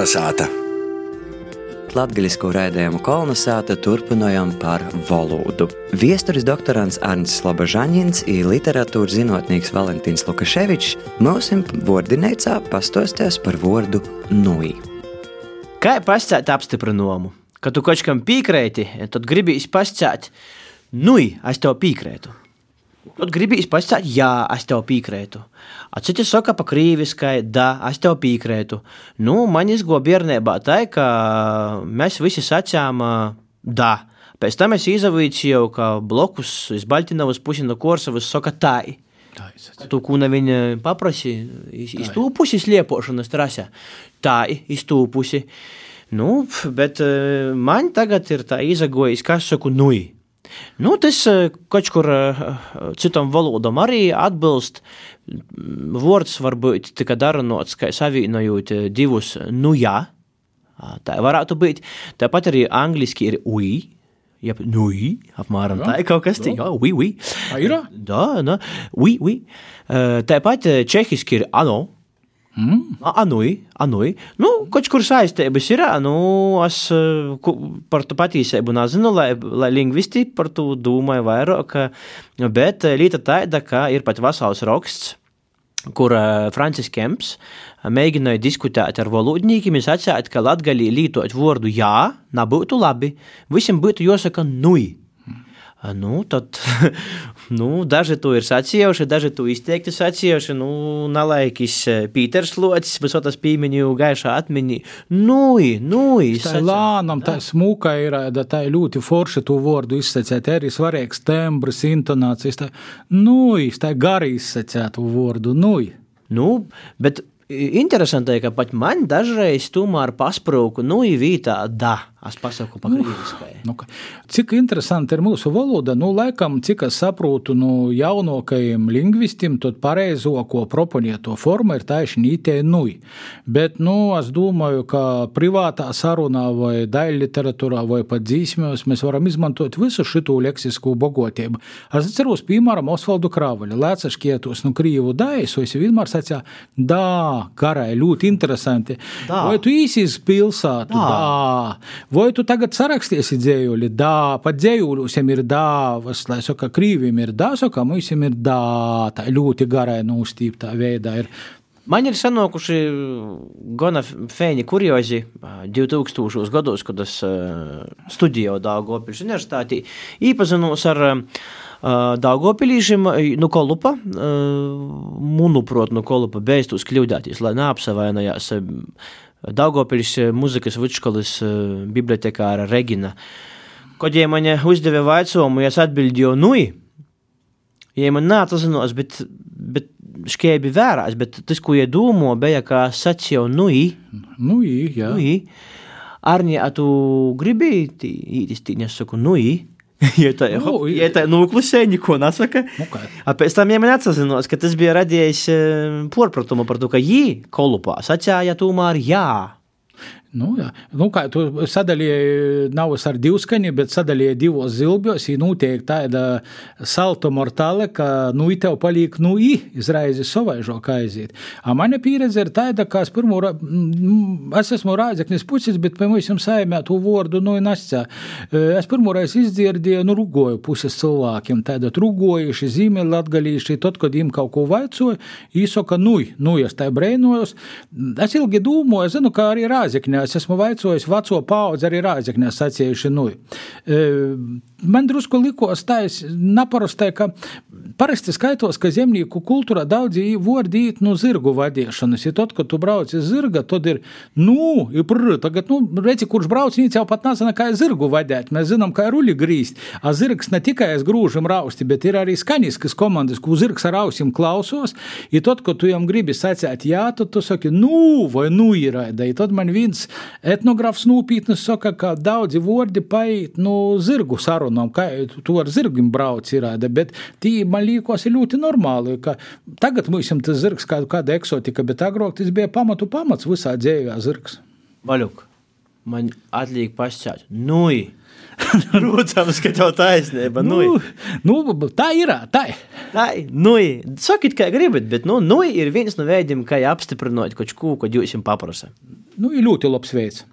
Kolnesāta! Latvijas raidījumu kolonizāta turpinājām par valodu. Viesturis doktorants Arnsts Slobožaņins un literatūras zinātnieks Valentīns Lukaševičs mums vārdinēcā pastostās par vārdu nui. Kā pasakāt apstiprinājumu? Kad tu kaut kam piekrēti, tad gribīs pasakāt, nui, es tev piekrētu. Tad gribīs pasakāt, jā, es tev piekrētu. Citi saka pa krīviskai, da, es tev piekrētu. Nu, man izgoja bērnībā tā, ka mēs visi sacījām, da. Pēc tam es izavīju, ka blokus iz Baltinovas pusi no Korsavas saka tā. Tu, ko viņa paprasīja, iz, iz tū pusi sliepošanas trasē. Tā, iz tū pusi. Nu, bet man tagad ir tā izagojis, kas saku, nui. Nu, tas kaut kur citam valodam arī atbilst. Vārds var būt tikai daranots, kā savienojot divus nu jā. Tā varētu būt. Tāpat arī angliski ir ui. Ja, nui, apmēram tā ir kaut kas tāds. Jā, ui, ui. Ir? Jā, ui, ui. Tāpat čehiski ir ano. Mm. Anui, anui. Nu, kaut kur saistības ir. Nu, es par to patiesību nezinu, lai, lai lingvisti par to domāju vairāk. Bet lieta tāda, ka ir pat vesels raksts, kur Francis Kemps mēģināja diskutēt ar valodniekiem. Viņš atsāca, ka latgaļī lietot vārdu jā, nebūtu labi. Visiem būtu jāsaka nui. Nu, tad, nu, daži to ir sacījuši, daži to izteikti sacījuši. Nu, Nalaikis Pīters Locis, visotas pīmiņu gaišā atmiņā. Nu, nu, tā lānam, tā smuka ir, tā ir ļoti forša to vārdu izsacēt, arī svarīgs tembrs, intonācijas. Tā, nu, tā gari izsacēt to vārdu, nu. Nu, bet interesanti, ka pat man dažreiz tomēr pasprūku, nu, īvītā da. Es pasaku pa. Nu, nu, cik interesanti ir mūsu valoda, nu, laikam, cik es saprotu, nu, jaunākajiem lingvistiem, tad pareizāko proponieto forma ir tieši nītē nui. Bet, nu, es domāju, ka privātā sarunā vai daļa literatūrā vai pat dzīsmēs mēs varam izmantot visu šitu leksisku bogotību. Es atceros, piemēram, Osvaldu Kravaļu, lēcaškietos, nu, krīvu daisu, es vienmēr sacīju, dā, karai, ļoti interesanti. Da. Vai tu īsīs pilsētu? Da. da. Vai tu tagad sarakstīsi dzējuļi? Dā, pat dzējuļusiem ir dāvas, lai saka, krīvim ir dā, saka, mums ir dā, tā ļoti garai nūstīptā veidā ir. Man ir sanokuši gana fēni kuriozi 2000. gados, kad es studēju Dāngopils universitātī, īpazinos ar Daugopilīšiem, nu, kolupa, manuprāt, nu, kolupa beigtos kļūdāties, lai neapsavainojās Daugopiļas eh, muzikas vidusskolas eh, bibliotekāra Regina. Kad viņa man uzdeva jautājumu, es atbildēju, nu, ja man neatzinos, bet, bet šķēbi vērās, bet tas, ko iedomāju, bija, kā sacīju, nu, nu, jā. Nu, Arni, tu gribēji īsti, nesaku, nu, ja tā ir nu, ja tā noklusē, neko nesaka. Okay. Pēc tam ja man atsazinos, ka tas bija radījis porpratumu par to, ka jī kolupā sacīja tomēr jā. Nu, jā. nu, kā tu sadalīji, nav ar divskaņu, bet sadalīji divos zilbjos, ir notiek tāda salto mortāle, ka nu, tev paliek, nu, i, izraizi savaižo kā aiziet. A mana pieredze ir tāda, ka es pirmo, es esmu rādzeknis pucis, bet pie mums saimē to vārdu, nu, nascā. Es pirmoreiz izdzirdēju, nu, rugoju puses cilvēkiem, tāda rugojuši, zīmēli latgalīši, tad, kad viņiem kaut ko vaicoju, īsoka, nu, nu, es tā brēnojos. Es ilgi domāju, zinu, kā arī rādzekņi es esmu vaicojis veco paudzi, arī Rāzaknē sacījuši, nu, e, man drusku likos tais naparastai, ka parasti skaitos, ka zemnieku kultūrā daudzi vārdi īt no zirgu vadīšanas. Ja tad, kad tu brauc uz zirga, tad ir, nu, ir prr, tagad, nu, redzi, kurš brauc, viņš jau pat nezina, kā zirgu vadīt. Mēs zinām, kā ruļi grīst. A zirgs ne tikai aiz grūžam rausti, bet ir arī skaņiskas komandas, ko zirgs ar ausim klausos. Ja tad, kad tu jam gribi sacīt, jā, tad tu saki, nu, vai nu ir raida. Ja tad man viens etnogrāfs nopietni saka, ka daudzi vārdi paiet no zirgu sarunām, kā tu ar zirgiem brauc ir raida, bet tī man liekas ļoti normāli, tagad mums tas zirgs kā kāda eksotika, bet agrāk tas bija pamatu pamats visā dzējā zirgs. Vaļuk, man atliek pasčāt, nui! Protams, ka tev taisnība. Nu, nu, tā ir. Tā ir. Tā ir. Nu, sakiet, kā gribat, bet nu, nu ir viens no veidiem, kā apstiprināt kaut ko, ko jūs jums paprasat. Nu, ir ļoti labs veids.